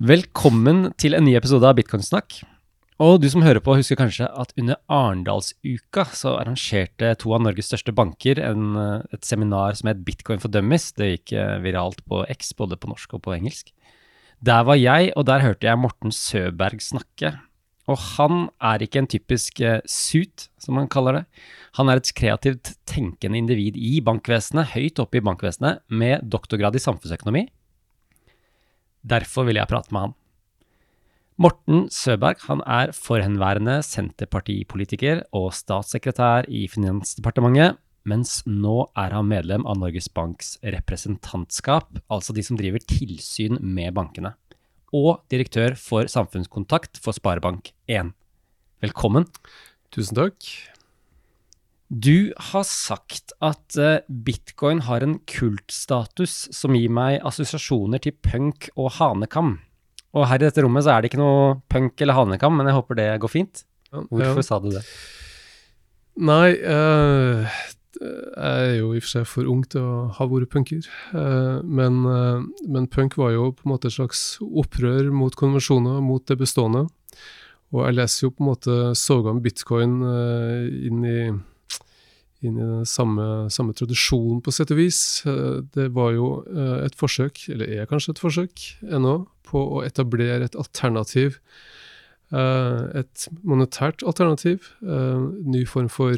Velkommen til en ny episode av Bitcoinsnakk. Og du som hører på, husker kanskje at under Arendalsuka så arrangerte to av Norges største banker en, eh, et seminar som het Bitcoin for dummies. Det gikk eh, viralt på X, både på norsk og på engelsk. Der var jeg, og der hørte jeg Morten Søberg snakke. Og han er ikke en typisk uh, suit, som han kaller det. Han er et kreativt tenkende individ i bankvesenet, høyt oppe i bankvesenet, med doktorgrad i samfunnsøkonomi. Derfor ville jeg prate med han. Morten Søberg han er forhenværende Senterpartipolitiker og statssekretær i Finansdepartementet, mens nå er han medlem av Norges Banks representantskap, altså de som driver tilsyn med bankene, og direktør for samfunnskontakt for Sparebank1. Velkommen. Tusen takk. Du har sagt at uh, bitcoin har en kultstatus som gir meg assosiasjoner til punk og hanekam. Og her i dette rommet så er det ikke noe punk eller hanekam, men jeg håper det går fint. Hvorfor ja. sa du det? Nei, uh, jeg er jo i og for seg for ung til å ha vært punker. Uh, men, uh, men, punk var jo på en måte et slags opprør mot konvensjoner, mot det bestående. Og jeg leser jo på en måte soga om bitcoin inn i inn i den samme, samme tradisjonen, på sett og vis. Det var jo et forsøk, eller er kanskje et forsøk ennå, på å etablere et alternativ. Uh, et monetært alternativ. Ny form for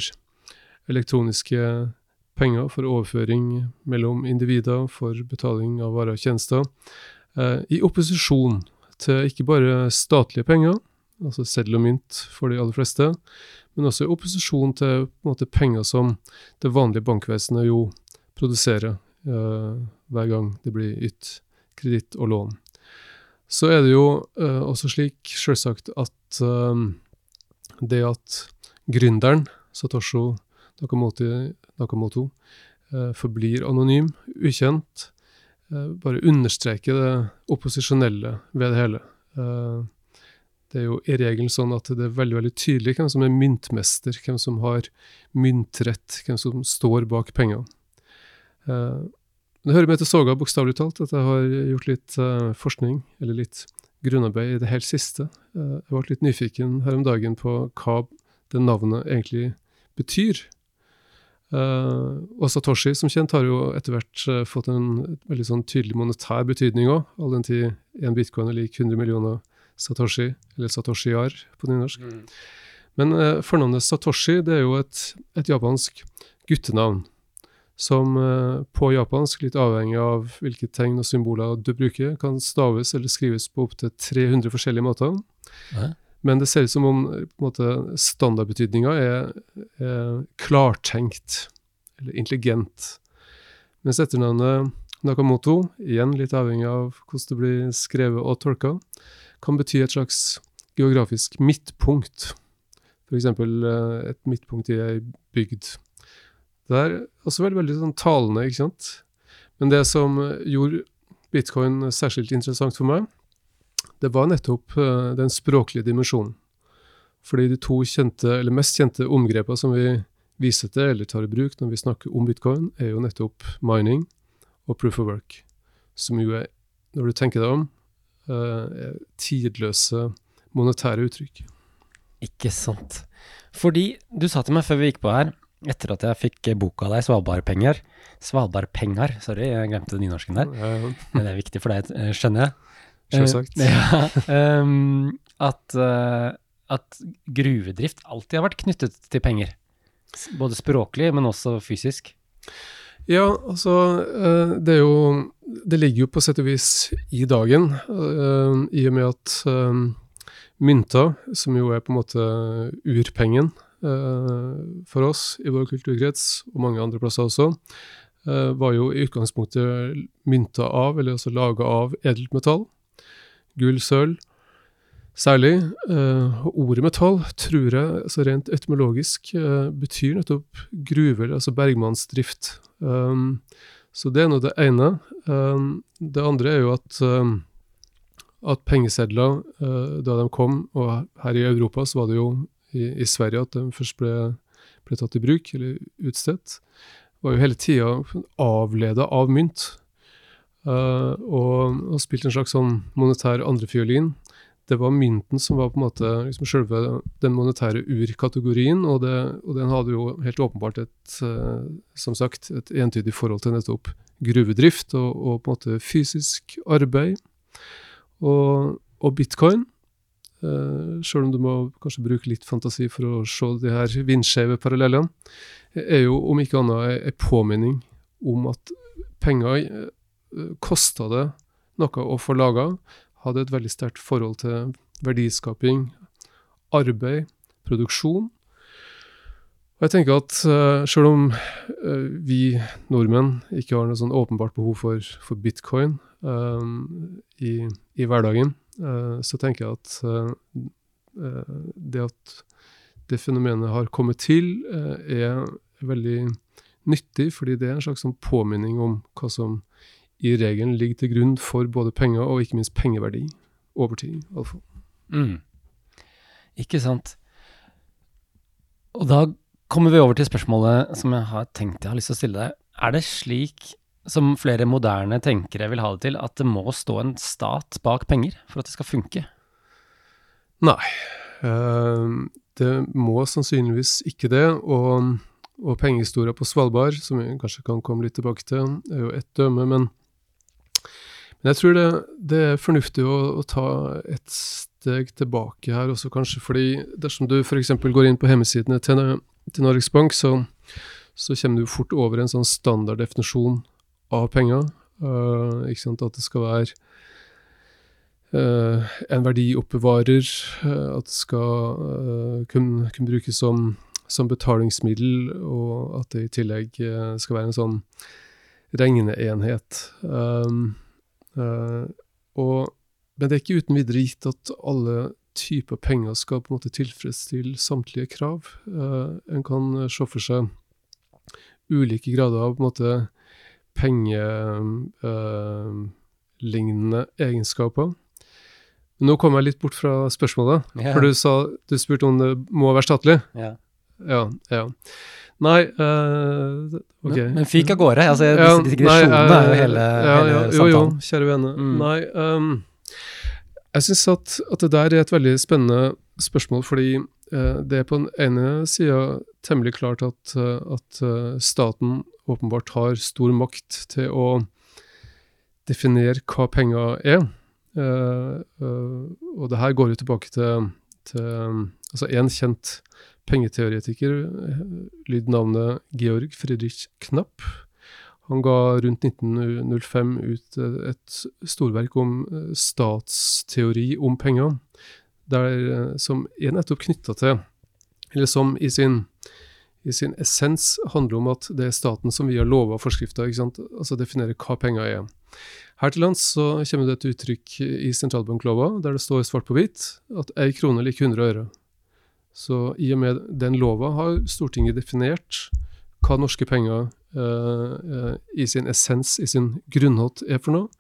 elektroniske penger for overføring mellom individer, for betaling av varer og tjenester. I opposisjon til ikke bare statlige penger, altså seddel og mynt for de aller fleste, men også i opposisjon til måte, penger som det vanlige bankvesenet jo produserer hver gang det blir ytt kreditt og lån. Så er det jo uh, også slik, selvsagt, at uh, det at gründeren, Satosho Nakamoto, Nakamoto uh, forblir anonym, ukjent, bare understreker det opposisjonelle ved det hele. Det er jo i regelen sånn at det er veldig veldig tydelig hvem som er myntmester, hvem som har myntrett, hvem som står bak pengene. Det hører med til soga, bokstavelig talt, at jeg har gjort litt uh, forskning, eller litt grunnarbeid i det helt siste. Uh, jeg ble litt nyfiken her om dagen på hva det navnet egentlig betyr. Uh, og Satoshi, som kjent, har jo etter hvert uh, fått en veldig sånn tydelig monetær betydning òg, all den tid én bitcoin er lik 100 millioner Satoshi, eller Satoshiar på nynorsk. Mm. Men eh, fornavnet Satoshi det er jo et, et japansk guttenavn som eh, på japansk, litt avhengig av hvilke tegn og symboler du bruker, kan staves eller skrives på opptil 300 forskjellige måter. Ja. Men det ser ut som om standardbetydninga er, er, klartenkt, eller intelligent. Mens etternavnet Nakamoto, igjen litt avhengig av hvordan det blir skrevet og tolka, kan bety et slags geografisk midtpunkt. F.eks. Eh, et midtpunkt i ei bygd. Det er også veldig, veldig sånn talende, ikke sant. Men det som gjorde bitcoin særskilt interessant for meg, det var nettopp uh, den språklige dimensjonen. Fordi de to kjente, eller mest kjente omgrepene som vi viser til eller tar i bruk når vi snakker om bitcoin, er jo nettopp mining og proof of work. Som jo er, når du tenker deg om, uh, tidløse monetære uttrykk. Ikke sant. Fordi du sa til meg før vi gikk på her etter at jeg fikk boka av deg, 'Svalbardpenger'. Svalbardpenger, sorry, jeg glemte nynorsken der. Men det er viktig for deg, eh, skjønner jeg. Selvsagt. Uh, ja, um, at, uh, at, gruvedrift alltid har vært knyttet til penger. Både språklig, men også fysisk. Ja, altså uh, Det er jo Det ligger jo på sett og vis i dagen, i og med at mynter, som jo er på en måte urpengen, Eh, for oss i vår kulturkrets, og mange andre plasser også, eh, var jo i utgangspunktet mynta av, eller altså laga av, edelt metall. Gull, sølv særlig. Uh, ordet metall tror jeg altså rent etymologisk uh, betyr nettopp gruver, altså bergmannsdrift. Um, så det er nå det ene. Um, det andre er jo at, um, at pengesedler, uh, da de kom, og her i Europa så var det jo i, i Sverige at de først ble, ble, tatt i bruk, eller utstedt, var jo hele tida avleda av mynt. uh, og, og spilte en slags sånn monetær andrefiolin. Det var mynten som var på en måte liksom selve den monetære urkategorien, og, og den hadde jo helt åpenbart et, uh, som sagt, et entydig forhold til nettopp gruvedrift og, og på en måte fysisk arbeid. Og, og bitcoin Uh, Sjøl om du må kanskje bruke litt fantasi for å se de her vindskeive parallellene, er jo om ikke annet en påminning om at penger uh, kosta det noe å få laga, hadde et veldig sterkt forhold til verdiskaping, arbeid, produksjon. Og jeg tenker at uh, selv om uh, vi nordmenn ikke har noe sånn åpenbart behov for, for bitcoin uh, i, i hverdagen, så tenker jeg at det at det fenomenet har kommet til, er veldig nyttig, fordi det er en slags sånn påminning om hva som i regelen ligger til grunn for både penger og ikke minst pengeverdi over tid. iallfall. Mm. Ikke sant. Og da kommer vi over til spørsmålet som jeg har tenkt jeg har lyst til å stille deg. Er det slik som flere moderne tenkere vil ha det til, at det må stå en stat bak penger for at det skal funke? Nei, uh, det må sannsynligvis ikke det. Og, og pengehistoria på Svalbard, som vi kanskje kan komme litt tilbake til, er jo ett dømme. Men, men, jeg tror det, det er fornuftig å, å, ta et steg tilbake her også, kanskje. fordi dersom du f.eks. går inn på hjemmesidene til, til Norges Bank, så, så kommer du fort over en sånn standarddefinisjon av penger. Uh, ikke sant? At det skal være uh, en verdioppbevarer. Uh, at det skal kunne, kun brukes som, som, betalingsmiddel, og at det i tillegg skal være en sånn regneenhet. Um, og, men det er ikke uten videre gitt at alle typer penger skal på en måte tilfredsstille samtlige krav. en kan se for seg ulike grader av på en måte pengelignende uh, egenskaper. Nå kom jeg litt bort fra spørsmålet, yeah. for du, sa, du spurte om det må være statlig. Yeah. Ja. ja. Nei uh, OK. Men, men fyk av gårde. Altså, ja, digresjonene er jo hele, ja, hele ja, jo, samtalen. Jo, kjære vene. Mm. Nei, um, jeg syns at, at, det der er et veldig spennende spørsmål, fordi uh, det er på den ene sida temmelig klart at, at uh, staten åpenbart har stor makt til å definere hva penger er. Uh, uh, og det her går jo tilbake til, til altså en kjent pengeteoretiker, lyd navnet Georg Friedrich Knapp. Han ga rundt 1905 ut et storverk om eh, statsteori om penger, der, som er nettopp knytta til, eller som i sin i sin essens handler om at det er staten som via lover og forskrifter altså definerer hva penger er. Her til lands så kommer det et uttrykk i sentralbanklova der det står svart på hvitt at ei krone lik 100 øre. Så i og med den lova har Stortinget definert hva norske penger uh, i sin essens, i sin grunnhold, er for noe.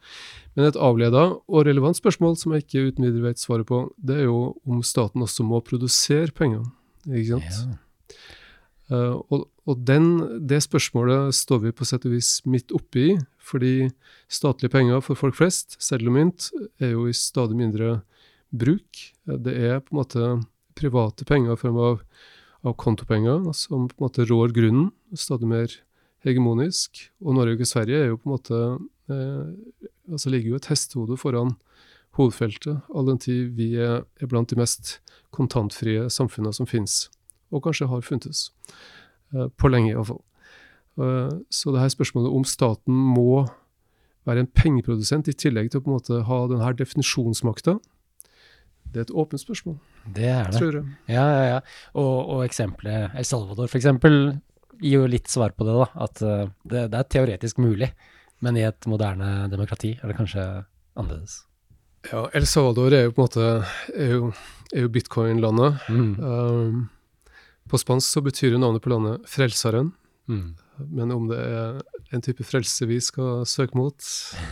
Men et avleda og relevant spørsmål som jeg ikke uten videre vet svaret på, det er jo om staten også må produsere penger. Ikke sant? Ja. Uh, og, og den, det spørsmålet står vi på sett og vis midt oppi, fordi statlige penger for folk flest, seddel og mynt, er jo i stadig mindre bruk. Det er på en måte private penger i form av, av kontopenger som på en måte rår grunnen, stadig mer hegemonisk. Og Norge og Sverige er jo på en måte eh, altså ligger jo et hestehode foran hovedfeltet, all den tid vi er, er blant de mest kontantfrie samfunnene som finnes og kanskje har funtes. Eh, på lenge, iallfall. Eh, så det her spørsmålet om staten må være en pengeprodusent i tillegg til å på en måte ha denne definisjonsmakta, det er et åpent spørsmål. Det er det. Tror jeg. Ja, ja, ja. Og, og eksempelet El Salvador, f.eks., gir jo litt svar på det, da. At uh, det, det, er teoretisk mulig, men i et moderne demokrati er det kanskje annerledes. Ja, El Salvador er jo på en måte er jo, jo bitcoin-landet. Mm. Um, på spansk så betyr jo navnet på landet Frelseren. Mm. Men om det er en type frelse vi skal søke mot,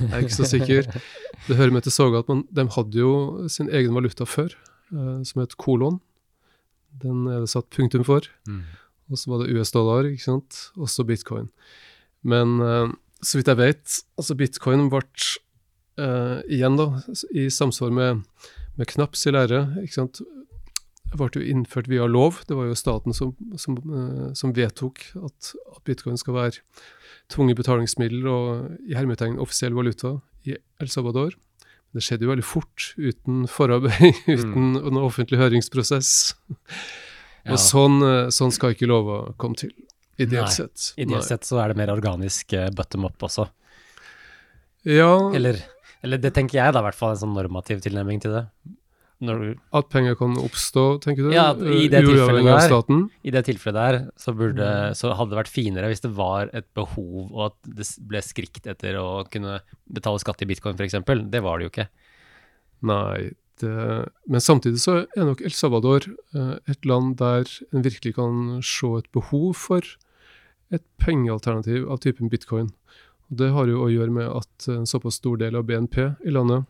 jeg er ikke så sikker. Det hører med til soga at man, de hadde jo sin egen valuta før, uh, som het kolon. Den er det satt punktum for. Mm. Og så var det US-dollar, ikke sant. Også bitcoin. Men uh, så vidt jeg vet, altså bitcoin ble uh, igjen da, i samsvar med, med knaps i lære, ikke sant, ble jo innført via lov. Det var jo staten som, som, uh, som vedtok at, at, bitcoin skal være tvunget betalingsmiddel og i hermetegn offisiell valuta i El Salvador. Det skjedde jo veldig fort, uten forarbeid, uten mm. noen offentlig høringsprosess. Ja. Og sånn, sånn, skal ikke lova komme til. Ideelt sett. Ideelt sett så er det mer organisk uh, bottom up også. Ja eller, eller, det tenker jeg da, i hvert fall en sånn normativ tilnærming til det. Du, at penger kan oppstå, tenker du? Ja, i det tilfellet der, i det tilfellet der så, burde, mm. så hadde det vært finere hvis det var et behov, og at det ble skrikt etter å kunne betale skatt i bitcoin, f.eks. Det var det jo ikke. Nei, det, men samtidig så er nok El Salvador eh, et land der en virkelig kan se et behov for et pengealternativ av typen bitcoin. Og det har jo å gjøre med at en såpass stor del av BNP i landet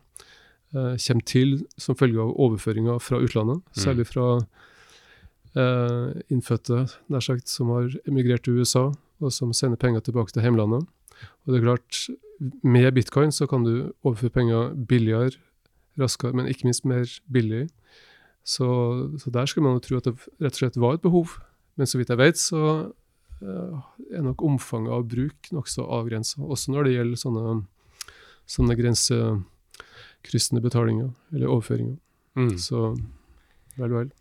kommer til som følge av overføringer fra utlandet, mm. særlig fra eh, innfødte nær sagt, som har emigrert til USA, og som sender penger tilbake til hjemlandet. Og det er klart, med bitcoin så kan du overføre penger billigere, raskere, men ikke minst mer billig. Så, så der skulle man jo tro at det rett og slett var et behov. Men så vidt jeg vet, så Eh, er nok omfanget av bruk nokså avgrensa, også når det gjelder sånne, sånne grensekryssende betalinger eller overføringer. Mm. Så vel, vel.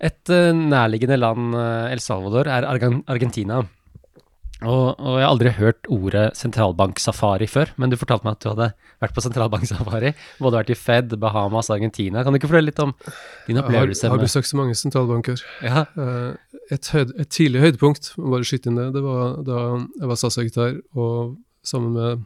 Et uh, nærliggende land, uh, El Salvador, er Argentina. Og, og, jeg har aldri hørt ordet sentralbanksafari før, men du fortalte meg at du hadde vært på sentralbanksafari. Både vært i Fed, Bahamas, Argentina. Kan du ikke fortelle litt om din opplevelse? Jeg har, har besøkt så mange sentralbanker. Ja. Eh, et, høyd, et, tidlig høydepunkt, bare skyte inn det, det var da jeg var statssekretær og sammen med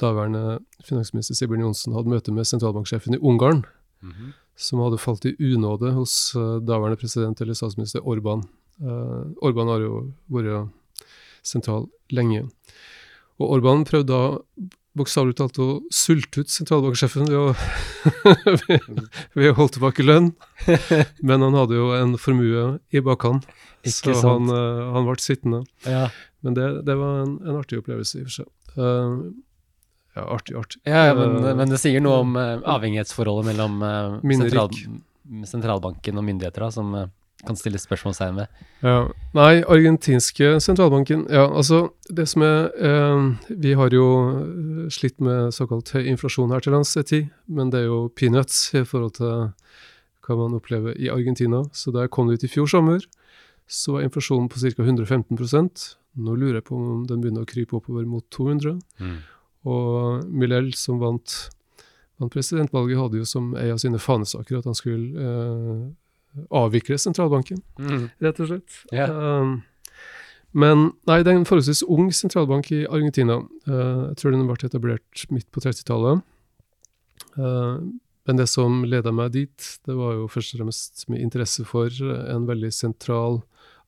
daværende finansminister Sibjørn Johnsen hadde møte med sentralbanksjefen i Ungarn, mm -hmm. som hadde falt i unåde hos uh, daværende president eller statsminister Orban. Uh, Orban har jo vært sentral lenge. Og Orban prøvde da bokstavelig talt å sulte ut sentralbanksjefen ved å, ved å holde tilbake lønn. Men han hadde jo en formue i bakhånd, så han, uh, han, ble sittende. Ja. Men det, det var en, en, artig opplevelse, i og for seg. Uh, ja, artig, artig. Ja, men, uh, men, det sier noe om avhengighetsforholdet mellom sentral, sentralbanken og myndigheter, da, som kan stille spørsmålstegn ved. Ja. Nei, argentinske sentralbanken Ja, altså, det som er eh, Vi har jo eh, slitt med såkalt høy inflasjon her til lands en tid, men det er jo peanuts i forhold til hva man opplever i Argentina. Så da jeg kom dit i fjor sommer, så var inflasjonen på ca. 115 Nå lurer jeg på om den begynner å krype oppover mot 200 mm. Og Milel, som vant, vant presidentvalget, hadde jo som en av sine fanesaker at han skulle eh, avvikle sentralbanken, mm. rett og slett. Yeah. Um, men nei, det er en forholdsvis ung sentralbank i Argentina. Uh, jeg tror den ble etablert midt på 30-tallet. Uh, men det som leda meg dit, det var jo først og fremst med interesse for en veldig sentral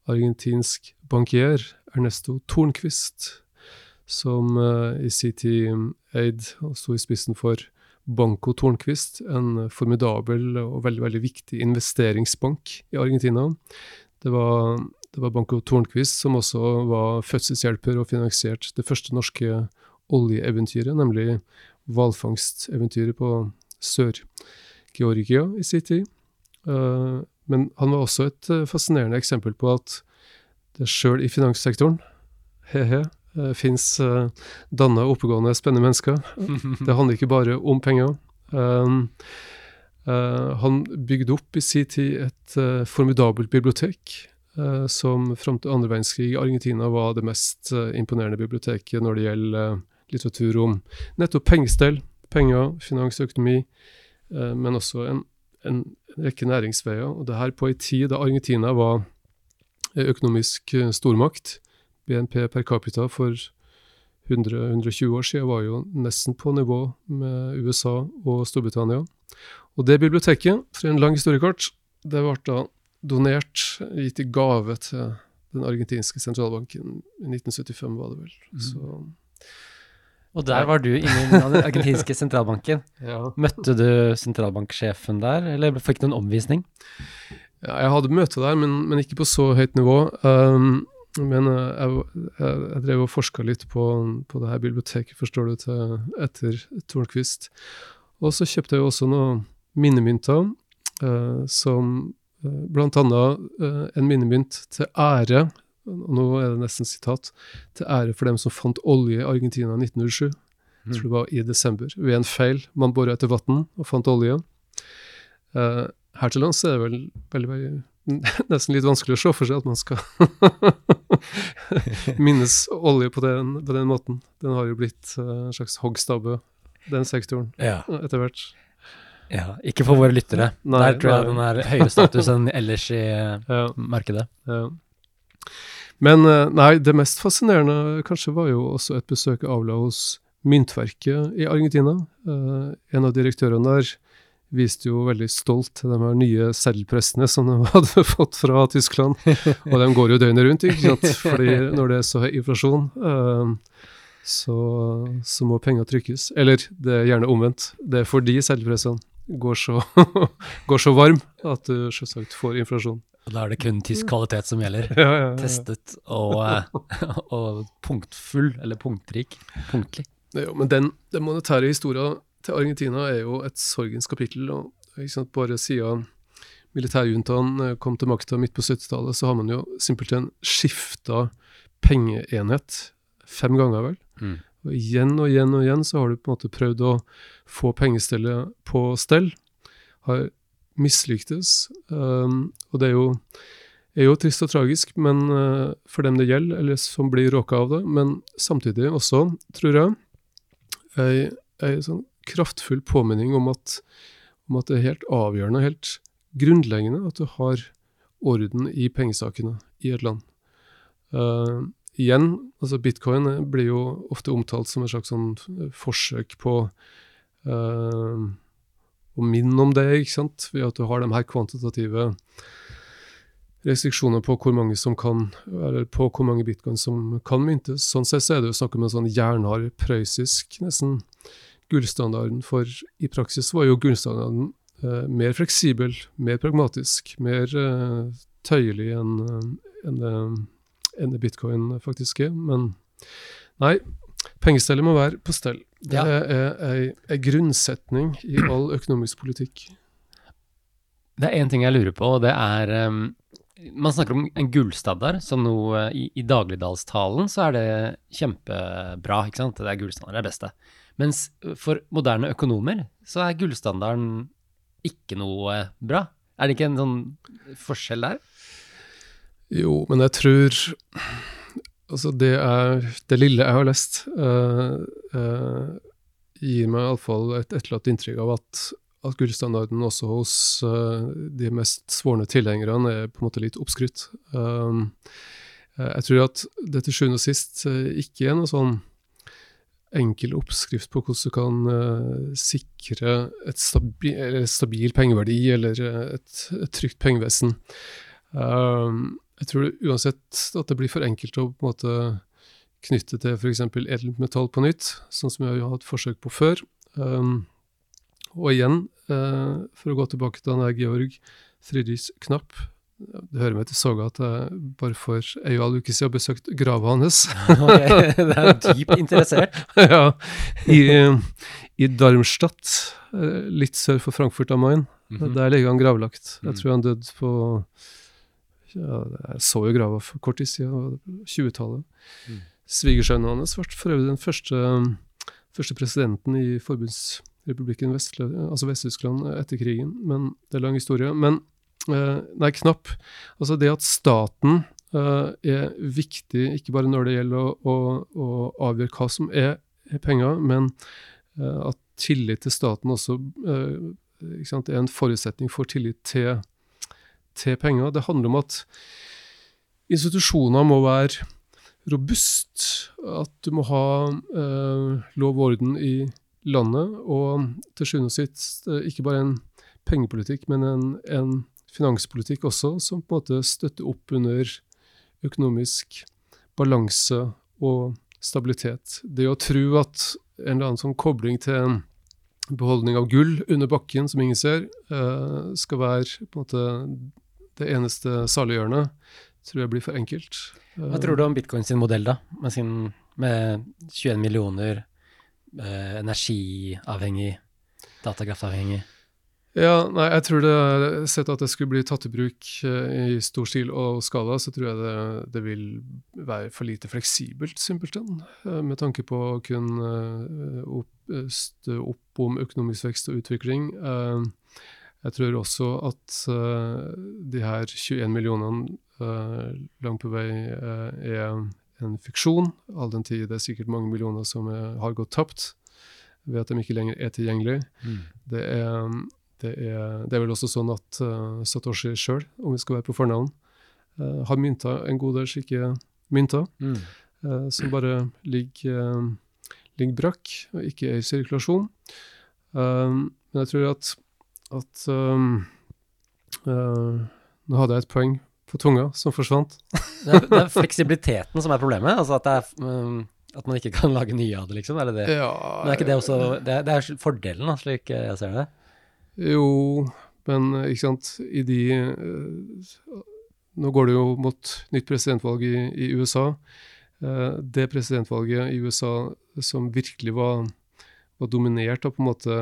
argentinsk bankier, Ernesto Tornquist, som uh, i sin tid eide og sto i spissen for Banco Tornquist, en formidabel og veldig, veldig viktig investeringsbank i Argentina. Det var, det var Banco Tornquist som også var fødselshjelper og finansierte det første norske oljeeventyret, nemlig hvalfangsteventyret på Sør-Georgia i sin tid. Uh, men han var også et uh, fascinerende eksempel på at det sjøl i finanssektoren, he-he, uh, fins uh, danna, oppegående, spennende mennesker. Det handler ikke bare om penger. Um, uh, han bygde opp i sin tid et uh, formidabelt bibliotek, uh, som fram til andre verdenskrig i Argentina var det mest imponerende biblioteket når det gjelder litteratur om nettopp pengestell, penger, finans, og økonomi, men også en, en, rekke næringsveier. Og det her på en tid da Argentina var økonomisk stormakt BNP per capita for 100-120 år siden var jo nesten på nivå med USA og Storbritannia. Og det biblioteket, for en lang historiekort, det ble da donert, gitt i gave til den argentinske sentralbanken. I 1975 var det vel. Mm. Så og der var du inne i den argentinske sentralbanken. ja. Møtte du sentralbanksjefen der, eller fikk du en omvisning? Ja, jeg hadde møte der, men, men, ikke på så høyt nivå. Um, Men eh, jeg, jeg, jeg drev og forska litt på, på det her biblioteket, forstår du, til, etter Tornquist. Og så kjøpte jeg jo også noen minnemynter, eh, som eh, blant annet eh, en minnemynt til ære, og nå er det nesten sitat, til ære for dem som fant olje i Argentina i 1907. Jeg tror det var i desember, ved en feil. Man bora etter vann og fant olje. Eh, her til lands er det vel veldig, veldig nesten litt vanskelig å se for seg at man skal minnes olje på den, på den måten. Den har jo blitt eh, en slags hoggstabbe, den sektoren, Ja. etter hvert. ja. Ikke for våre lyttere. Nei, Der tror jeg nei. den er høyere status enn ellers i eh, Ja, markedet. ja. Men eh, nei, det mest fascinerende kanskje var jo også et besøk avla hos Myntverket i Argentina. Eh, en av direktørene der viste jo veldig stolt til de her nye seddelpressene som de hadde fått fra Tyskland. Og de går jo døgnet rundt, ikke sant? Fordi når det er så høy inflasjon, eh, så, så må penger trykkes. Eller det er gjerne omvendt. Det er fordi seddelpressene går så, går så varm at du selvsagt får inflasjon. Og da er det kun tysk kvalitet som gjelder. Ja, ja, ja. Testet og, eh, og punktfull, eller punktrik. Punktlig. Jo, men den, den monetære historien til Argentina er jo et sorgens kapittel. og sant, Bare siden militærjuntaen eh, kom til makta midt på 70-tallet, så har man jo simpelthen skifta pengeenhet fem ganger, vel. Mm. Og igjen og igjen og igjen så har du på en måte prøvd å få pengestellet på stell. Har mislyktes. Um, og det er jo, er jo trist og tragisk men, uh, for dem det gjelder, eller som blir råka av det. Men samtidig også, tror jeg, ei, ei sånn kraftfull påminning om at, om at det er helt avgjørende, helt grunnleggende, at du har orden i pengesakene i et land. Uh, igjen, altså bitcoin eh, blir jo ofte omtalt som et slags sånn eh, forsøk på uh, å minne om det, ikke sant, ved at du har de her kvantitative restriksjoner på hvor mange som kan, eller på hvor mange bitcoin som kan myntes. Sånn sett så er det jo snakk om en sånn jernhard prøyssisk, nesten gullstandarden, for i praksis var jo gullstandarden eh, mer fleksibel, mer pragmatisk, mer eh, tøyelig enn en det, en det bitcoin faktisk er. Men nei, pengestellet må være på stell. Det Ja. er ei, grunnsetning i all økonomisk politikk. Det er én ting jeg lurer på, og det er um, Man snakker om en gullstandard som noe i, i dagligdalstalen så er det kjempebra, ikke sant? Det er gullstandard, det er beste. Mens for moderne økonomer så er gullstandarden ikke noe bra. Er det ikke en sånn forskjell der? Jo, men jeg tror Altså, det, er, det lille jeg har lest, uh, uh, gir meg iallfall et etterlatt inntrykk av at, at gullstandarden også hos uh, de mest svorne tilhengerne er på en måte litt oppskrytt. Jeg tror at det til sjuende og sist ikke er noe sånn enkel oppskrift på hvordan du kan uh, sikre et stabi stabil pengeverdi eller eh, et, et trygt pengevesen. Uh, jeg tror uansett at det blir for enkelt å på en måte knytte til f.eks. edelt metall på nytt, sånn som jeg har hatt forsøk på før. Um, og igjen, uh, for å gå tilbake til han der Georg Friedrichs Knapp, det hører meg til soga at jeg bare for ei og en halv uke siden besøkte grava hans. okay, det er dypt interessert. ja, i, i Darmstadt, eh, litt sør for Frankfurt am Main. Mhm. Der ligger han gravlagt. Mm. Jeg tror han døde på ja, Jeg så jo grava for kort tid siden, 20-tallet. Mm. Svigersønnen hans ble for øvrig den første, første presidenten i Forbundsrepublikken Vest, altså Vest-Tyskland etter krigen, men det er lang historie. Men nei, knapp. Altså det at staten eh, er viktig, ikke bare når det gjelder å, å, å avgjøre hva som er, er penger, men eh, at tillit til staten også eh, sant, er en forutsetning for tillit til, til penger. Det handler om at institusjoner må være robust, at du må ha eh, lov og orden i landet, og til sjuende og sist eh, ikke bare en pengepolitikk, men en, en finanspolitikk også, som på en måte støtter opp under økonomisk balanse og stabilitet. Det å tro at en eller annen sånn kobling til en beholdning av gull under bakken som ingen ser, eh, skal være på en måte det eneste saliggjørende, tror jeg blir for enkelt. Hva tror du om bitcoin sin modell, da? Med, sin, med 21 millioner, eh, energiavhengig, datakraftavhengig? Ja, nei, jeg tror det Sett at det skulle bli tatt i bruk eh, i stor stil og skala, så tror jeg det, det vil være for lite fleksibelt, simpelthen. Eh, med tanke på å kunne eh, opp, stø opp om økonomisk vekst og utvikling. Jeg tror også at de her 21 millionene langt på vei er en fiksjon, all den tid det er sikkert mange millioner som er, har gått tapt ved at de ikke lenger er tilgjengelige. Mm. Det er det er, det er, vel også sånn at uh, Satoshi sjøl, om vi skal være på fornavn, uh, har mynta en god del slike mynter Mm. uh, som bare ligger, ligger brakk og ikke er i sirkulasjon. men jeg tror at, at Nå hadde jeg et poeng på tunga som forsvant. Det er, det er fleksibiliteten som er problemet? Altså at, det er, um, at man ikke kan lage nye av det, liksom? Er det det? Ja, Men er ikke det også Det er, det er fordelen, da, slik jeg ser det? Jo, men ikke sant I de uh, Nå går det jo mot nytt presidentvalg i, i USA. Uh, det presidentvalget i USA som virkelig var, var, dominert av på en måte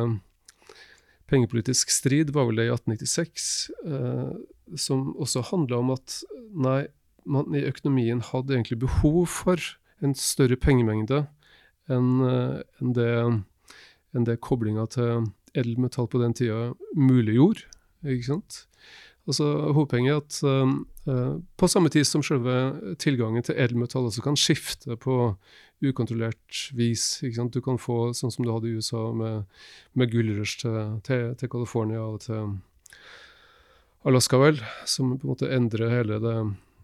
pengepolitisk strid, var vel det i 1896. Uh, som også handla om at nei, man i økonomien hadde egentlig behov for en større pengemengde enn en det, en det koblinga til edelmetall på den tida muliggjorde. ikke sant? Altså, Hovedpoenget er at uh, på samme tid som selve tilgangen til edelmetall også kan skifte på ukontrollert vis. ikke sant? Du kan få sånn som du hadde i USA, med, med gullrush til, til, til, California og til Alaska, vel, som på en måte endrer hele det,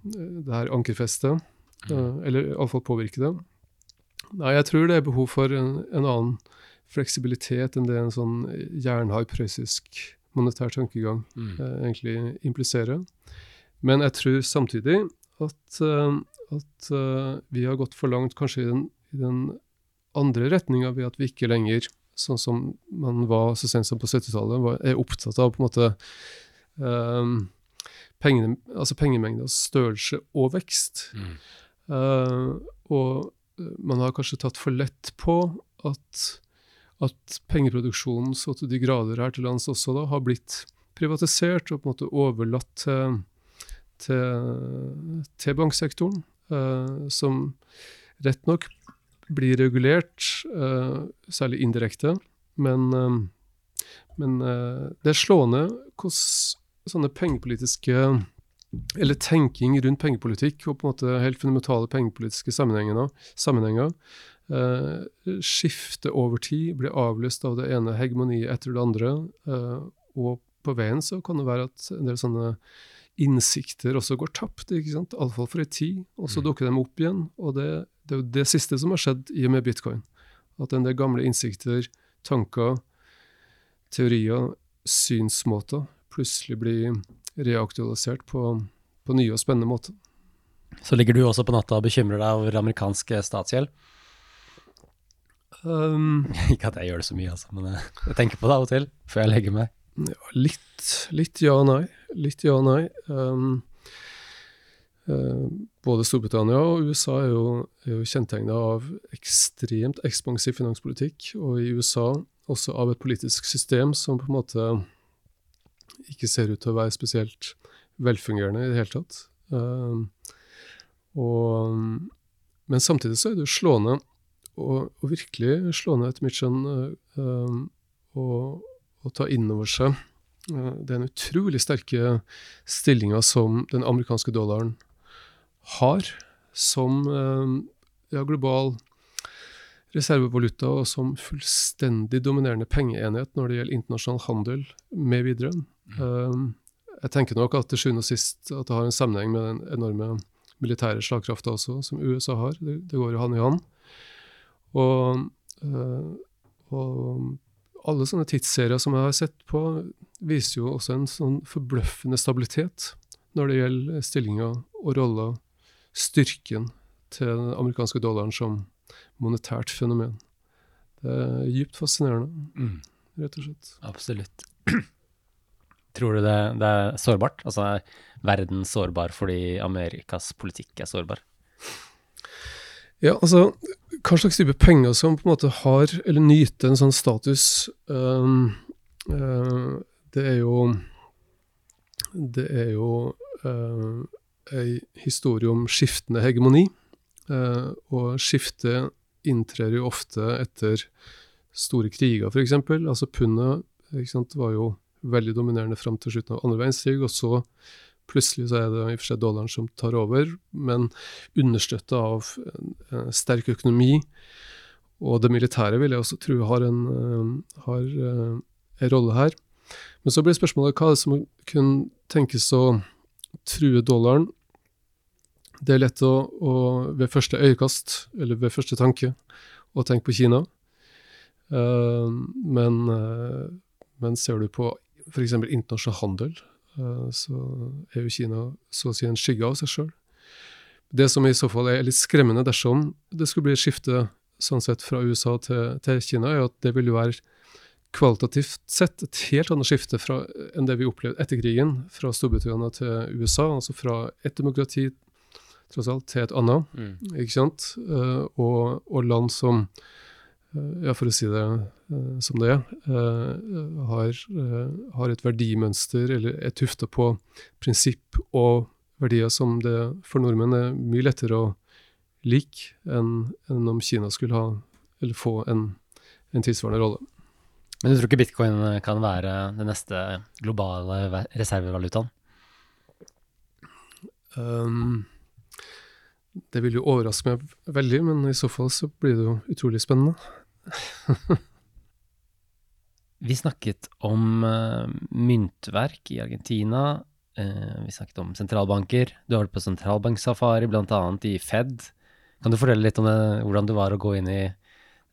det her ankerfestet. Uh, eller iallfall påvirker det. Nei, jeg tror det er behov for en, en annen fleksibilitet enn det en sånn jernhard prøyssisk monetær tankegang Mm. eh, egentlig impliserer. Men jeg tror samtidig at, uh, at uh, vi har gått for langt kanskje i den, i den andre retninga ved at vi ikke lenger, sånn som man var så sent som på 70-tallet, er opptatt av på en måte um, pengene, altså pengemengdas størrelse og vekst. Mm. Uh, og eh, man har kanskje tatt for lett på at, at pengeproduksjonen så til de grader her til lands også da har blitt privatisert og på en måte overlatt til, til, til banksektoren, eh, som rett nok blir regulert, eh, særlig indirekte, men, eh, men eh, det er slående hvordan sånne pengepolitiske eller tenking rundt pengepolitikk og på en måte helt fundamentale pengepolitiske sammenhenger, sammenhenger eh, skiftet over tid, blir avløst av det ene hegemoniet etter det andre. Eh, og på veien så kan det være at en del sånne innsikter også går tapt, ikke sant? iallfall for en tid. Og så Mm. dukker de opp igjen. Og det, det er jo det siste som har skjedd i og med bitcoin. At en del gamle innsikter, tanker, teorier, synsmåter plutselig blir reaktualisert på, på nye og spennende måter. Så ligger du også på natta og bekymrer deg over amerikansk statsgjeld? Um, Ikke at jeg gjør det så mye, altså, men jeg, jeg tenker på det av og til før jeg legger meg. ja, litt, litt ja og nei. Litt ja og nei. Um, uh, både Storbritannia og USA er jo, er jo kjennetegna av ekstremt ekspansiv finanspolitikk, og i USA også av et politisk system som på en måte ikke ser ut til å være spesielt velfungerende i det hele tatt. Um, og, men samtidig så er det jo slående, og, og virkelig ned etter mitt skjønn, å ta inn over seg uh, den utrolig sterke stillinga som den amerikanske dollaren har som uh, ja, global reservevaluta og som fullstendig dominerende pengeenhet når det gjelder internasjonal handel med videre. Um, jeg tenker nok at til sjuende og sist at det har en sammenheng med den enorme militære slagkrafta også, som USA har. Det, det går jo hand i hand. Og, uh, og alle sånne tidsserier som jeg har sett på, viser jo også en sånn forbløffende stabilitet når det gjelder stillinga og rolla, styrken til den amerikanske dollaren som monetært fenomen. Det er dypt fascinerende, Mm. rett og slett. Absolutt. Tror du det, det er sårbart? Altså er verden sårbar fordi Amerikas politikk er sårbar? Ja, altså, hva slags type penger som på en måte har, eller nyter en sånn status, um, uh, det er jo Det er jo uh, ei historie om skiftende hegemoni. Uh, og skiftet inntrer jo ofte etter store kriger, f.eks. Altså pundet var jo veldig dominerende fram til slutten av andre verdenskrig, og så plutselig så er det i og for seg dollaren som tar over, men understøtta av en sterk økonomi. Og det militære vil jeg også tro har en, har en rolle her. Men så blir spørsmålet hva er det som kunne tenkes å true dollaren. Det er lett å, å, ved første øyekast, eller ved første tanke, å tenke på Kina. Uh, men, uh, men, ser du på f.eks. internasjonal handel, så er jo Kina så å si en skygge av seg sjøl. Det som i så fall er litt skremmende dersom det skulle bli et skifte sånn sett fra USA til, til Kina, er at det vil være kvalitativt sett et helt annet skifte fra, enn det vi opplevde etter krigen, fra Storbritannia til USA. Altså fra et demokrati tross alt til et annet. Mm. ikke sant? Uh, og, og, land som, ja, for å si det uh, som det er, har, har, et verdimønster eller er tufta på prinsipp og verdier som det for nordmenn er mye lettere å like enn, enn om Kina skulle ha eller få en, en tilsvarende rolle. Men du tror ikke bitcoin eh, kan være den neste globale reservevalutaen? Um, det vil jo overraske meg veldig, men i så fall så blir det jo utrolig spennende. vi snakket om uh, myntverk i Argentina. Uh, vi snakket om sentralbanker. Du har vært på sentralbanksafari, bl.a. i Fed. Kan du fortelle litt om det, hvordan det var å gå inn i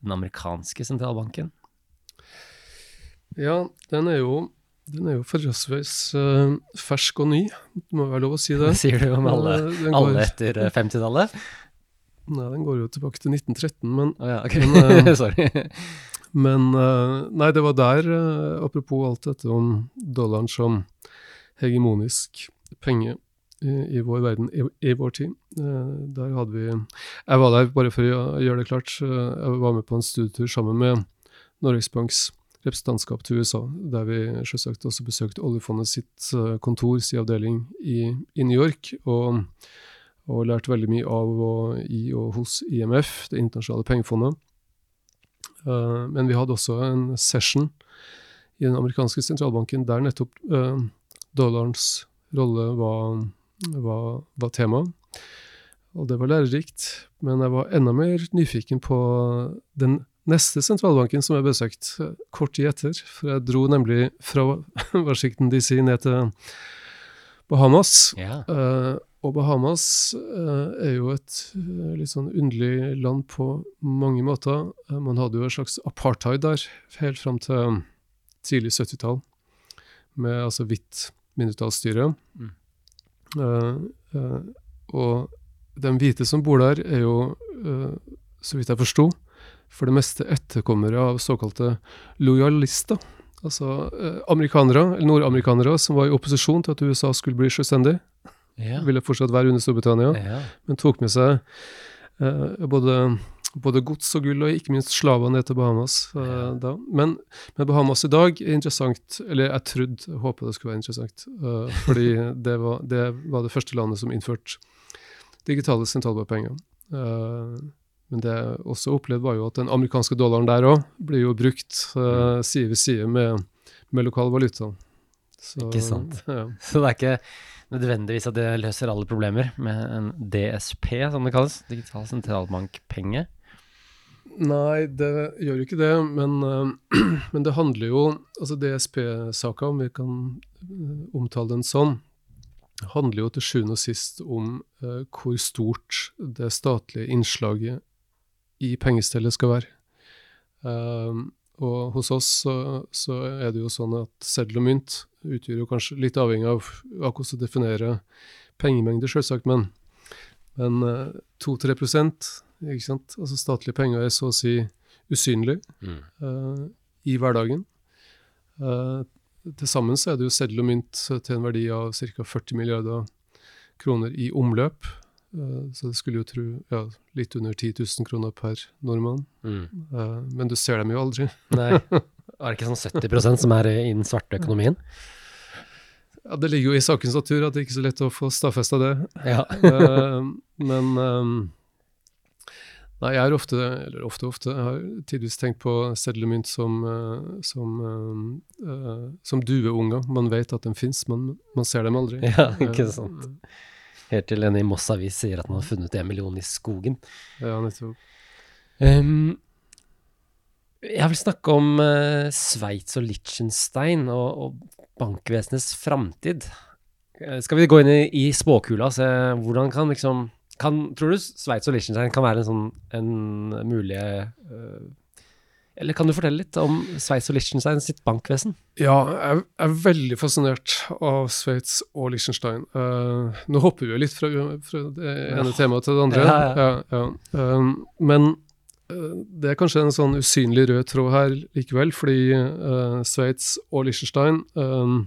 den amerikanske sentralbanken? Ja, den er jo, den er jo forholdsvis uh, fersk og ny, det må være lov å si det. Sier du om alle, alle etter 50-tallet? Nei, den går jo tilbake til 1913, men oh, ja, okay. men, uh, Sorry. Men uh, Nei, det var der, apropos alt dette om dollaren som hegemonisk penge i, i vår verden, i, i vår tid. der hadde vi Jeg var der, bare for å gjøre det klart, jeg var med på en studietur sammen med Norges Banks representantskap til USA, der vi selvsagt også besøkte oljefondet sitt kontor, si avdeling, i, i New York. og og lært veldig mye av og i og hos IMF, Det internasjonale pengefondet. Uh, men vi hadde også en session i den amerikanske sentralbanken der nettopp uh, dollarens rolle var, var, var, tema. Og det var lærerikt, men jeg var enda mer nyfiken på den neste sentralbanken som jeg besøkte kort tid etter. For jeg dro nemlig fra Washington DC ned til Bahamas. Yeah. Uh, og Bahamas uh, er jo et uh, litt sånn underlig land på mange måter. man hadde jo en slags apartheid der helt fram til tidlig 70-tall, med altså hvitt mindretallsstyre. Mm. og den hvite som bor der, er jo, så vidt jeg forsto, for det meste etterkommere av såkalte lojalister. Altså eh, amerikanere, eller nordamerikanere som var i opposisjon til at USA skulle bli selvstendig. Ja. Ville fortsatt være under Storbritannia, ja. men tok med seg eh, både, både, gods og gull, og ikke minst slavene ned til Bahamas. Eh, da. Men, men, Bahamas i dag er interessant, eller jeg trodde, håpa det skulle være interessant, uh, fordi det var, det var, det første landet som innførte digitale sentralbankpenger. Uh, men det jeg også opplevde, var jo at den amerikanske dollaren der òg blir jo brukt uh, side ved side med, med lokal valuta. Så, ikke sant. Ja. Så det er ikke nødvendigvis at det løser alle problemer med en DSP, som det kalles, digital sentralbankpenge? Nei, det gjør jo ikke det, men, uh, men det handler jo Altså DSP-saka, om vi kan uh, omtale den sånn, handler jo til sjuende og sist om uh, hvor stort det statlige innslaget i pengestellet skal være. Uh, og hos oss så, så, er det jo sånn at seddel og mynt utgjør jo kanskje litt avhengig av, av hvordan du definerer pengemengde, selvsagt, men, men uh, 2-3 ikke sant? Altså statlige penger er så å si usynlig mm. uh, i hverdagen. Uh, til sammen så er det jo seddel og mynt til en verdi av ca. 40 milliarder kroner i omløp Eh, så det skulle jo tro ja, litt under 10 000 kroner per nordmann. Mm. Eh, men du ser dem jo aldri. Nei. Er det ikke sånn 70% som er i den svarte økonomien? Ja, Det ligger jo i sakens natur at det ikke er så lett å få stadfesta det. Ja. Eh, men eh, Nei, jeg har ofte, eller ofte, ofte, jeg har tidvis tenkt på seddelmynt som, eh, som, som dueunger. Man vet at den fins, men man ser dem aldri. ja, ikke sant. Helt til en i Moss Avis sier at man har funnet en million i skogen. Ja, nettopp. Um, jeg vil snakke om uh, Sveits og Liechtenstein og, og bankvesenets framtid. Uh, skal vi gå inn i, i spåkula og se hvordan kan liksom kan, Tror du Sveits og Liechtenstein kan være en sånn en mulig uh, Eller kan du fortelle litt om Sveits og Liechtenstein sitt bankvesen? Ja, jeg er veldig fascinert av Sveits og Liechtenstein. Uh, nå hopper vi jo litt fra, fra det ene Ja. temaet til det andre. Ja, ja. Um, men eh, det er kanskje en sånn usynlig rød tråd her likevel, fordi uh, Sveits og Liechtenstein uh,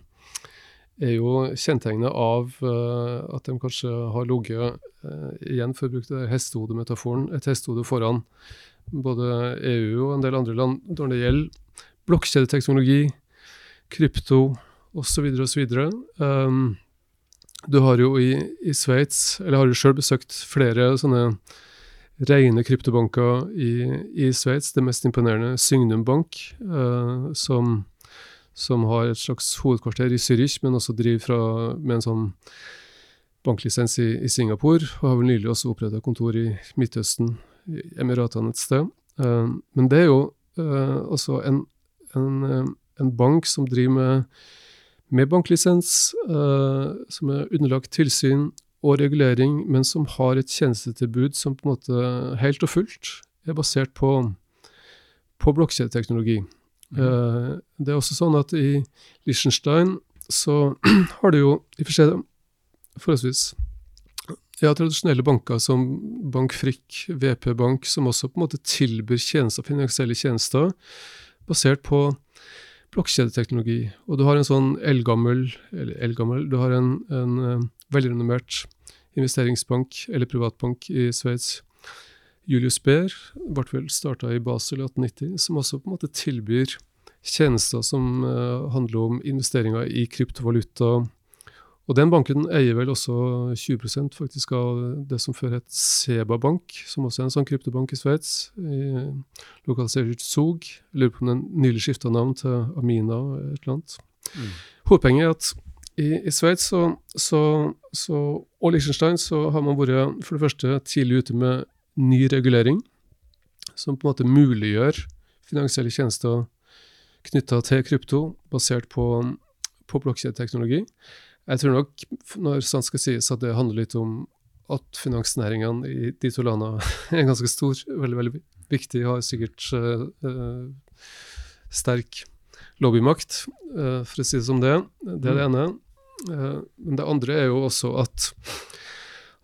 er jo kjennetegnet av uh, at de kanskje har ligget, igjen for å bruke det hestehodemetaforen, et hestehode foran både EU og en del andre land når det gjelder blokkjedeteknologi, krypto osv. osv. Um, du har jo i, i Sveits, eller har jo sjøl besøkt flere sånne rene kryptobanker i, i Sveits. Det mest imponerende Sygnum Bank, eh, som, som har et slags hovedkvarter i Zürich, men også driver fra, med en sånn banklisens i, i Singapore, og har vel nylig også oppretta kontor i Midtøsten, i Emiratene et sted. Eh, men det er jo eh, også en, en, eh, en bank som driver med, med banklisens, eh, som er underlagt tilsyn og regulering, men som har et tjenestetilbud som på en måte helt og fullt er basert på, på blokkjedeteknologi. Eh, det er også sånn at i Liechtenstein så har du jo i og for seg forholdsvis ja, tradisjonelle banker som Bank Frikk, VP Bank, som også på en måte tilbyr tjenester, finansielle tjenester basert på blokkjedeteknologi. Og du har en sånn eldgammel, eller eldgammel, du har en, en renommert velrenommert investeringsbank eller privatbank i Sveits, Julius Baer, ble vel starta i Basel i 1890, som også på en måte tilbyr tjenester som eh, handler om investeringer i kryptovaluta. Og den banken eier vel også 20% faktisk av det som før het Seba Bank, som også er en sånn kryptobank i Sveits, lokalisert i Zug. Jeg lurer på om den nylig skifta navn til Amina et eller annet. Mm. Hovedpoenget er at i, i Sveits så, så, så, og Liechtenstein så har man vært for det første tidlig ute med ny regulering, som på en måte muliggjør finansielle tjenester knytta til krypto, basert på, på blokkjedeteknologi. Jeg tror nok, når sant skal sies, at det handler litt om at finansnæringene i de to landene er ganske stor, veldig veldig viktig, har sikkert eh, sterk lobbymakt, uh, for å si det som det. Det er det ene. Eh, men det andre er jo også at,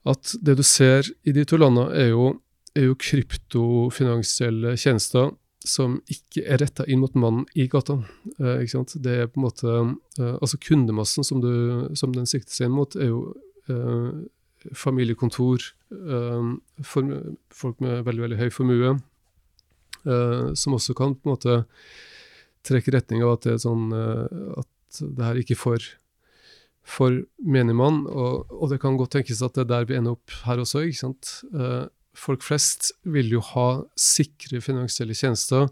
at det du ser i de to landene, er jo, er jo kryptofinansielle tjenester som ikke er retta inn mot mannen i gata. Eh? Det er på en måte eh, Altså kundemassen som, du, som den sikter seg inn mot, er jo eh, familiekontor, folk med veldig, veldig høy formue, som også kan på en måte trekke retning av at det er sånn at det her ikke får for menigmann, og, og det kan godt tenkes at det er der vi ender opp her også. ikke sant? Eh, folk flest vil jo ha sikre finansielle tjenester.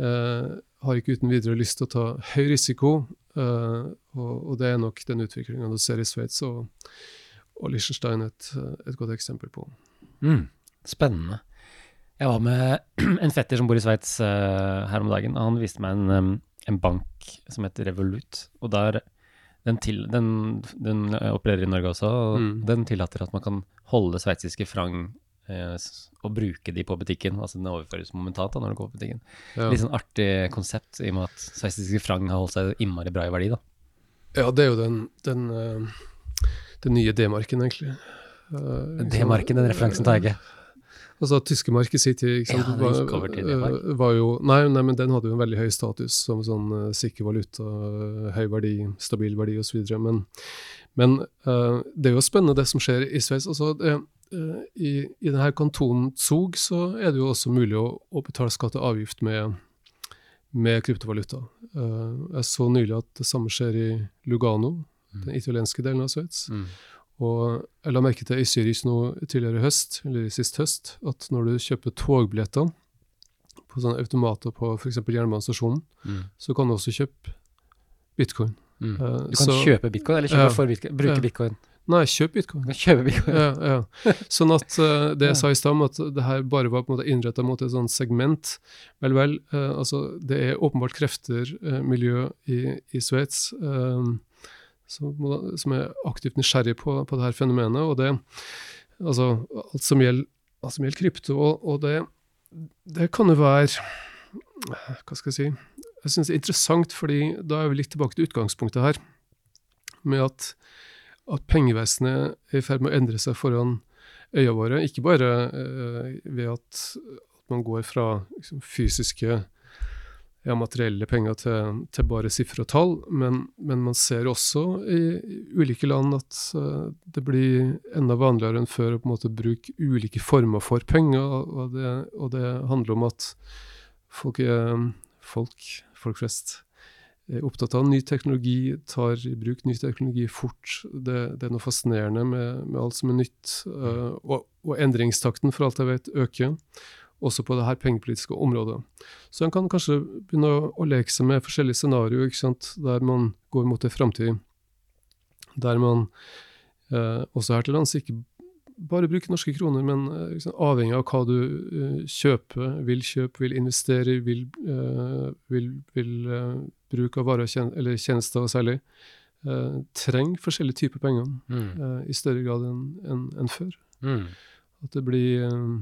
Eh, har ikke uten videre lyst til å ta høy risiko, eh, og, og det er nok den utviklinga du ser i Sveits og, og Liechtenstein et, et godt eksempel på. Mm. Spennende. Jeg var med en fetter som bor i Sveits uh, her om dagen, og han viste meg en, um, en bank som heter Revolut. Og der, den, til, den, den opererer i Norge også, og Mm. den tillater at man kan holde sveitsiske frang eh, og bruke de på butikken. Altså den overføres momentant da, når du går på butikken. Ja. Litt sånn artig konsept, i og med at sveitsiske frang har holdt seg innmari bra i verdi, da. Ja, det er jo den, den, eh, den nye D-marken, egentlig. Uh, D-marken, den referansen tar jeg ikke. Altså, tyske mark i sin tid Ja, var- eh, var jo, nei, nei, men den hadde jo en veldig høy status som sånn uh, sikker valuta, høy verdi, stabil verdi osv. Men, men uh, det er jo spennende det som skjer i Sveits. Altså, det, eh, i, i denne kantonen Zug så er det jo også mulig å, å betale skatt og avgift med, med kryptovaluta. Jeg så nylig at det samme skjer i Lugano, Mm. den italienske delen av Sveits. Mm. Og jeg la merke til i Zürich nå tidligere i høst, eller sist høst, at når du kjøper togbillettene på sånne automater på f.eks. jernbanestasjonen, Mm. så kan du også kjøpe bitcoin. Mm. Uh, Du kan så- kjøpe bitcoin, eller kjøpe Ja. for bitcoin, bruke Ja. bitcoin. Nei, kjøp bitcoin. Kjøpe bitcoin. Ja, ja. Sånn at uh, det jeg sa i stad om at det her bare var på en måte innretta mot et sånt segment Vel, vel. uh, altså, det er åpenbart krefter, miljø i, i Sveits, eh, som, som er aktivt nysgjerrig på, på her fenomenet. Og det Altså, alt som gjelder, alt som gjelder krypto, og, og det, det kan jo være Hva skal jeg si Jeg syns det er interessant, fordi da er vi litt tilbake til utgangspunktet her, med at at pengevesenet er i ferd med å endre seg foran øya våre. Ikke bare eh, ved at, at man går fra liksom, fysiske, ja, materielle penger til, til bare sifre og tall, men, men man ser også i, ulike land at eh, det blir enda vanligere enn før å på en måte bruke ulike former for penger, og det, og det handler om at folk, er, folk, folk flest er opptatt av ny teknologi, tar i bruk ny teknologi fort. Det, det er noe fascinerende med, med alt som er nytt. eh, og, og endringstakten, for alt jeg vet, øker. Også på det her pengepolitiske området. Så en kan kanskje begynne å, å leke seg med forskjellige scenarioer, der man går mot en framtid der man eh, også her til lands ikke bare bruker norske kroner, men ikke avhengig av hva du eh, kjøper, vil kjøpe, vil investere vil, eh, vil, vil eh, bruke av varer tjen eller tjenester særlig, eh, trenger forskjellige typer penger Mm. eh, i større grad enn en, en før. Mm. At det blir, eh,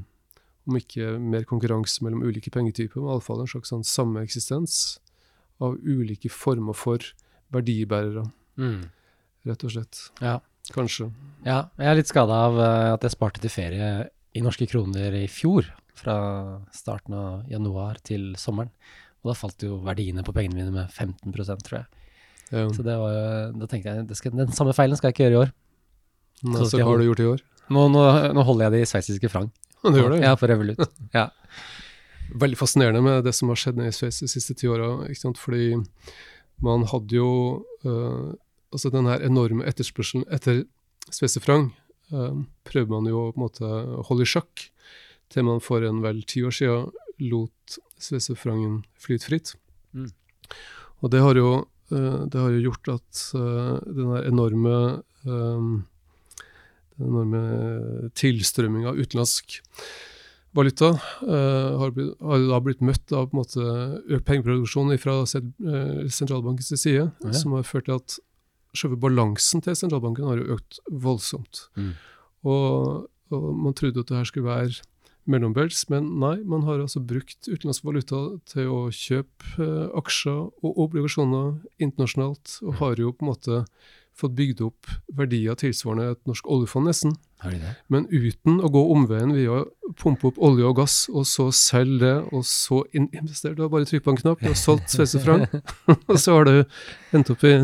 om ikke mer konkurranse mellom ulike pengetyper, men iallfall en slags sånn sameksistens av ulike former for verdibærere, Mm. rett og slett. Ja. Kanskje. Ja, jeg er litt skada av eh, at jeg sparte til ferie i norske kroner i fjor, fra starten av januar til sommeren. Og da falt jo verdiene på pengene mine med 15% tror jeg. Ja. Så det var, da tenkte jeg skal, den samme feilen skal jeg ikke gjøre i år. Nei, så så hva har du gjort i år? Nå, nå, nå holder jeg det i sveitsiske frank. Du gjør det? Ja, for Revolut. Ja. Veldig fascinerende med det som har skjedd nede i Sveits de siste ti åra. Fordi man hadde jo uh, Altså den her enorme etterspørselen etter sveitserfranc uh, prøver man jo på en måte å holde i sjakk til man for en vel ti år siden lot sveitserfrancen flyte fritt. Mm. Og det har jo, uh, det har jo gjort at uh, den enorme eh, den enorme tilstrømming av utenlandsk valuta uh, har, blitt, har da blitt møtt av måte økt pengeproduksjon fra sentralbankens side, Ja. som har ført til at selve balansen til sentralbanken har jo økt voldsomt. Mm. Og, og man trodde at det her skulle være mellombels, men nei, man har altså brukt utenlandsk valuta til å kjøpe uh, aksjer og obligasjoner internasjonalt, og har jo på en måte fått bygd opp verdier tilsvarende et norsk oljefond nesten. Men uten å gå omveien via å pumpe opp olje og gass, og så selge det, og så investere. Du har bare trykt på en knapp, du har solgt sveitsefrang, og så har du endt opp i,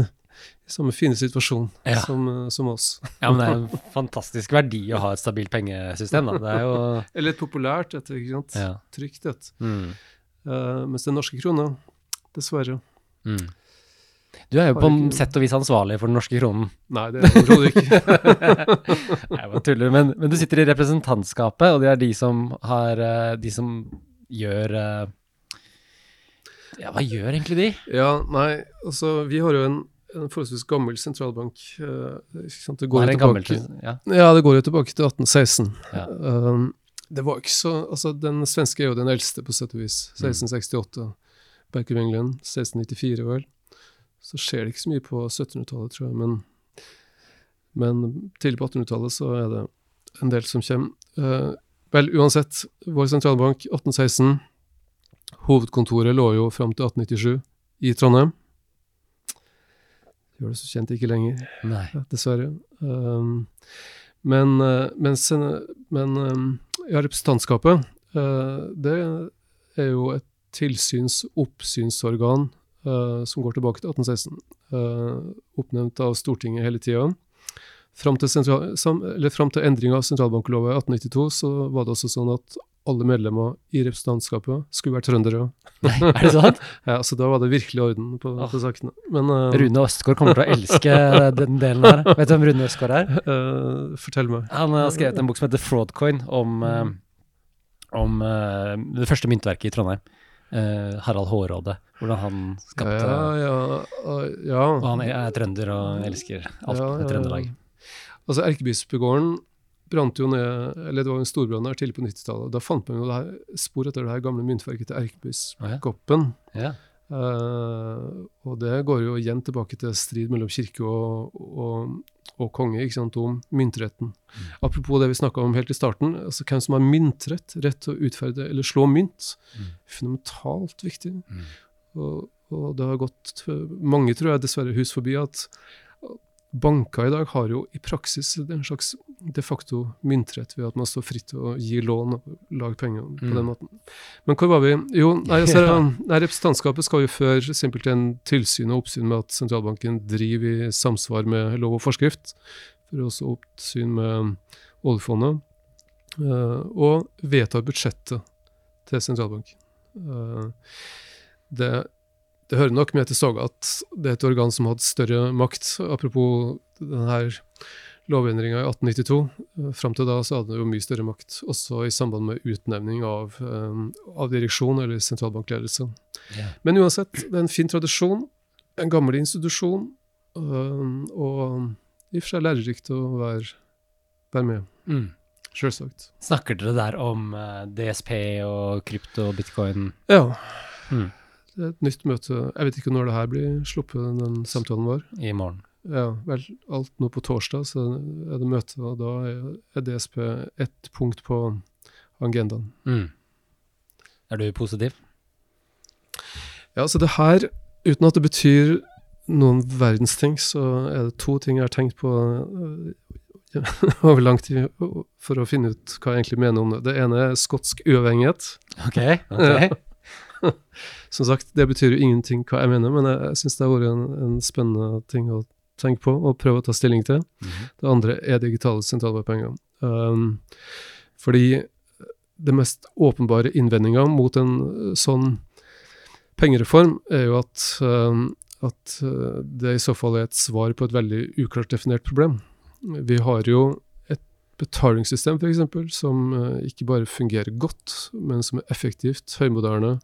samme fine situasjon Ja. som, eh, som oss. Ja, men det er en fantastisk verdi å ha et stabilt pengesystem, da. Det er jo Eller et populært et, ikke sant? Ja. Trygt et. Mm. Uh, mens den norske krona, dessverre. Mm. Du er jo på ikke- sett og vis ansvarlig for den norske kronen. Nei, det er det overhodet ikke. Nei, jeg bare tuller. Men, men du sitter i representantskapet, og det er de som har eh, De som gjør eh, Ja, hva gjør egentlig de? ja, nei, altså vi har jo en, en forholdsvis gammel sentralbank. eh, ikke sant? Det går jo en gammel tilbake, Ja. ja, det går jo tilbake til 1816. Ja. Um, det var ikke så, altså Den svenske er jo den eldste, på sett og vis. Mm. 1668. Bank of England 1694, vel. Så skjer det ikke så mye på 1700-tallet, tror jeg. Men, men tidlig på 1800-tallet så er det en del som kommer. Eh, vel, uansett, vår sentralbank 1816. Hovedkontoret lå jo fram til 1897 i Trondheim. Gjør det så kjent ikke lenger Nei. ja, dessverre. Um, men, eh, men, men um, ja, representantskapet, uh, det er jo et tilsyns-oppsynsorgan eh, som går tilbake til 1816. eh, oppnevnt av Stortinget hele tida Fram til, sentral, til endringa av sentralbanklova i 1892 så var det også sånn at alle medlemmer i representantskapet skulle være trøndere. Er det sant? Ja, Så da var det virkelig orden på, på sakene. Men uh, Rune Østgaard kommer til å elske den delen her. Vet du hvem Rune Østgaard er? Uh, fortell meg. Han har skrevet en bok som heter Fraudcoin, om, eh, om uh, det første myntverket i Trondheim. Eh, Harald Hårråde. Hvordan han skapte Ja, ja, ah, ja. Og han er, er trønder og elsker alt Ja, ja, Trøndelag. Altså Erkebispegården brant jo ned, eller det var en storbrann der tidlig på 90-tallet. Da fant man jo det her, spor etter det her gamle myntverket til Å, ja. Eh, og det går jo igjen tilbake til strid mellom kirke og, og, og konge ikke sant, om myntretten. Mm. Apropos det vi snakka om helt i starten, altså hvem som har myntrett, rett til å utferde eller slå mynt. Mm. Fundamentalt viktig. Mm. Og, og det har gått mange, tror jeg, dessverre hus forbi at banker i dag har jo i praksis en slags de facto myntrett ved at man står fritt til å gi lån og lage penger på Mm. den måten. Men hvor var vi? Jo, nei, altså, nei, representantskapet skal jo føre simpelthen tilsyn og oppsyn med at sentralbanken driver i samsvar med lov og forskrift. For også oppsyn med oljefondet. eh, og vedtar budsjettet til sentralbanken. Eh, det, det hører nok med til soga at det er et organ som hadde større makt. Apropos denne lovendringa i 1892. eh, Fram til da så hadde det jo mye større makt, også i samband med utnevning av, eh, av direksjon eller sentralbankledelse. Yeah. Men uansett, det er en fin tradisjon, en gammel institusjon, øh, og i og for seg lærerikt å være, være med. Mm. Selvsagt. Snakker dere der om eh, DSP og krypto og bitcoin? Ja. Mm. Et nytt møte. Jeg vet ikke når det her blir sluppet, den samtalen vår. i morgen? Ja, vel, alt nå på torsdag så er det møte, og da er, DSP ett punkt på agendaen. Mm. Er du positiv? Ja, så det her, uten at det betyr noen verdens ting, så er det to ting jeg har tenkt på øh, over lang tid for å finne ut hva jeg egentlig mener om det. Det ene er skotsk uavhengighet. Ok. ok. Som sagt, det betyr jo ingenting hva jeg mener, men jeg, jeg syns det har vært en, en spennende ting å tenke på og prøve å ta stilling til. Mhm. Det andre er digitale sentralbankpenger. Um, fordi det mest åpenbare innvendinga mot en uh, sånn pengereform er jo at, um, at uh, det i så fall er et svar på et veldig uklart definert problem. Vi har jo et betalingssystem f.eks. som uh, ikke bare fungerer godt, men som er effektivt, høymoderne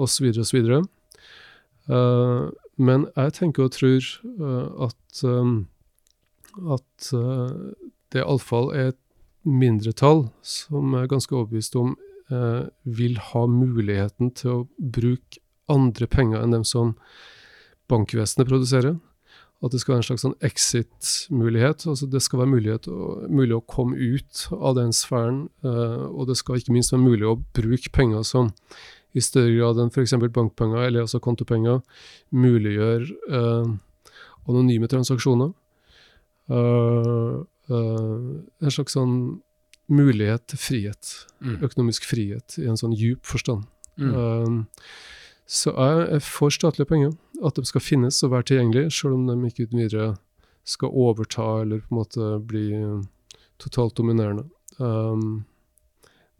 osv. osv. Uh, men jeg tenker og tror uh, at, um, at uh, det iallfall er et mindretall som er ganske overbevist om uh, vil ha muligheten til å bruke andre penger enn dem som bankvesenet produserer. At det skal være en slags sånn exit-mulighet. altså Det skal være å, mulig å komme ut av den sfæren, og det skal ikke minst være mulig å bruke penger som i større grad enn f.eks. bankpenger eller også kontopenger muliggjør eh, anonyme transaksjoner. Uh, uh, en slags sånn mulighet til frihet, Mm. økonomisk frihet, i en sånn djup forstand. Mm. Uh, så jeg er for statlige penger, at de skal finnes og være tilgjengelige, selv om de ikke uten videre skal overta eller på en måte bli totalt dominerende. Um,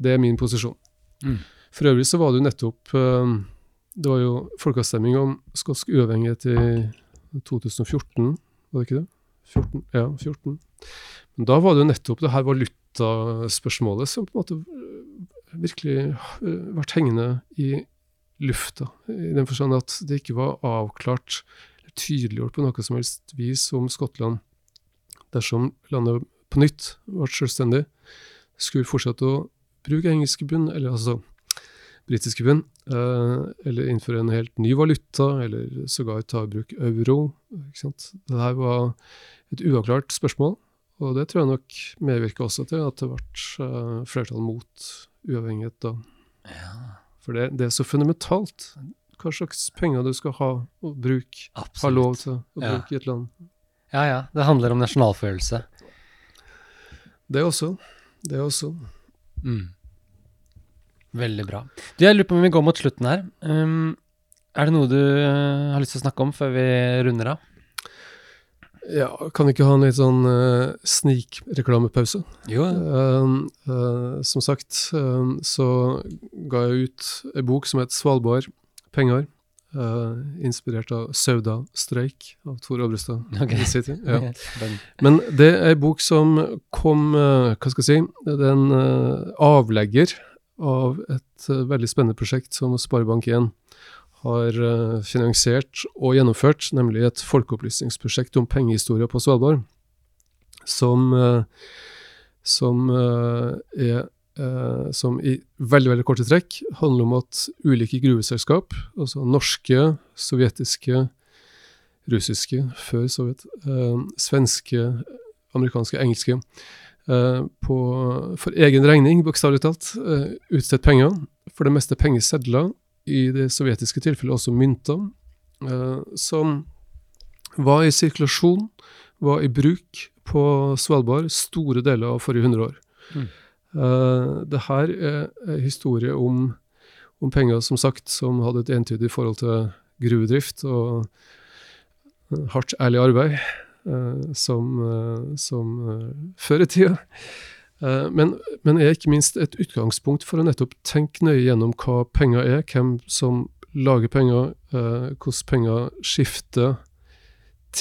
det er min posisjon. Mm. For øvrig så var det jo nettopp eh, Det var jo folkeavstemning om skotsk uavhengighet i 2014, var det ikke det? 14, ja, 14. Men da var det jo nettopp det her valutaspørsmålet som på en måte eh, virkelig eh, vært hengende i lufta. I den forstand at det ikke var avklart eller tydeliggjort på noe som helst vis om Skottland, dersom landet på nytt ble selvstendig, skulle fortsette å bruke engelske bunn, eller altså britiske pund, eh, eller innføre en helt ny valuta, eller sågar ta i bruk euro. Ikke sant? Det her var et uavklart spørsmål, og det tror jeg nok medvirka også til at det ble eh, flertall mot uavhengighet da. Ja, For det, det er så fundamentalt hva slags penger du skal ha og bruke, ha lov til å Ja. bruke i et land. Ja, ja. Det handler om nasjonalfølelse. Det også. Det også. Mm. Veldig bra. Du, jeg lurer på om vi går mot slutten her. Um, er det noe du eh, har lyst til å snakke om før vi runder av? Ja, kan vi ikke ha en litt sånn uh, snikreklamepause? Jo. Uh, uh, som sagt uh, så ga jeg ut ei bok som het 'Svalbard penger'. Inspirert av Sauda Streik av Tor Obrestad. Okay. Ja. Men det er ei bok som kom Hva skal jeg si? Det er en avlegger av et uh, veldig spennende prosjekt som Sparebank1 har uh, finansiert og gjennomført, nemlig et folkeopplysningsprosjekt om pengehistorie på Svalbard. Som, uh, som er eh, som i veldig veldig korte trekk handler om at ulike gruveselskap, altså norske, sovjetiske, russiske før Sovjet, eh, svenske, amerikanske, engelske, eh, på, for egen regning, bokstavelig talt, eh, utstedt penger. For det meste pengesedler, i det sovjetiske tilfellet også mynter, eh, som var i sirkulasjon, var i bruk på Svalbard store deler av forrige hundre år. Mm. Det her er historie om, om penger, som sagt, som hadde et entydig forhold til gruvedrift og hardt, ærlig arbeid, som, uh, som uh, før i tida. Men, men er ikke minst et utgangspunkt for å nettopp tenke nøye gjennom hva penger er, hvem som lager penger, hvordan penger skifter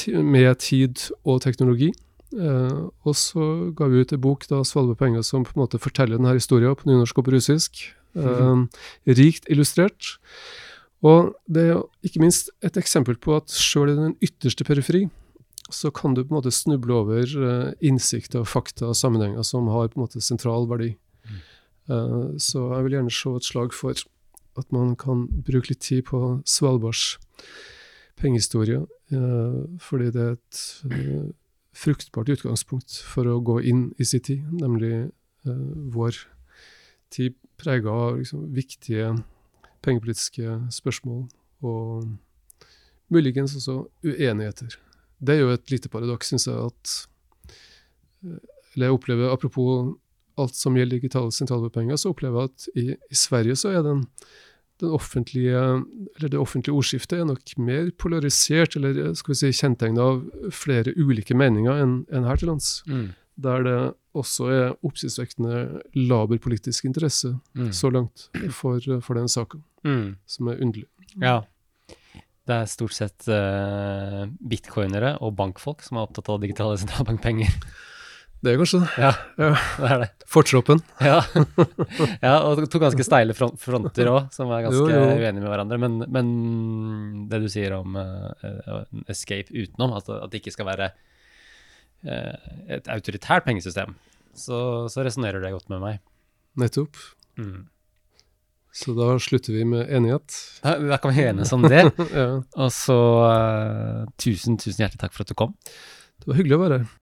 med tid og teknologi. Uh, og så ga vi ut en bok, da, 'Svalbard penger', som på en måte forteller denne historien på nynorsk og på russisk. Uh, rikt illustrert. Og det er ikke minst et eksempel på at sjøl i den ytterste periferi, så kan du på en måte snuble over uh, innsikter, fakta og sammenhenger som har på en måte sentral verdi. Uh, så jeg vil gjerne se et slag for at man kan bruke litt tid på Svalbards pengehistorie, uh, fordi det er et uh, fruktbart utgangspunkt for å gå inn i sin tid, nemlig vår tid prega av liksom, viktige pengepolitiske spørsmål og muligens også uenigheter. Det er jo et lite paradoks, syns jeg, at Eller jeg opplever, apropos alt som gjelder digitale sentralbankpenger, så opplever jeg at i, i Sverige så er den den offentlige, eller det offentlige ordskiftet er nok mer polarisert, eller skal vi si kjennetegna av flere ulike meninger enn en her til lands. mm, Der det også er oppsiktsvekkende laber politisk interesse mm, så langt for, for den saken, mm. som er underlig. Ja. Det er stort sett uh, bitcoinere og bankfolk som er opptatt av digitale sentralbankpenger. Det er kanskje det. Ja, Ja. det er det. Fortroppen. Ja, ja og to ganske steile fronter òg, som er ganske Jo, jo. uenige med hverandre. Men, men det du sier om uh, escape utenom, at, at det ikke skal være uh, et autoritært pengesystem, så, så resonnerer det godt med meg. Nettopp. Mm. Så da slutter vi med enighet. Da, da kan vi enes om det. ja. Og så uh, tusen, tusen hjertelig takk for at du kom. Det var hyggelig å være her.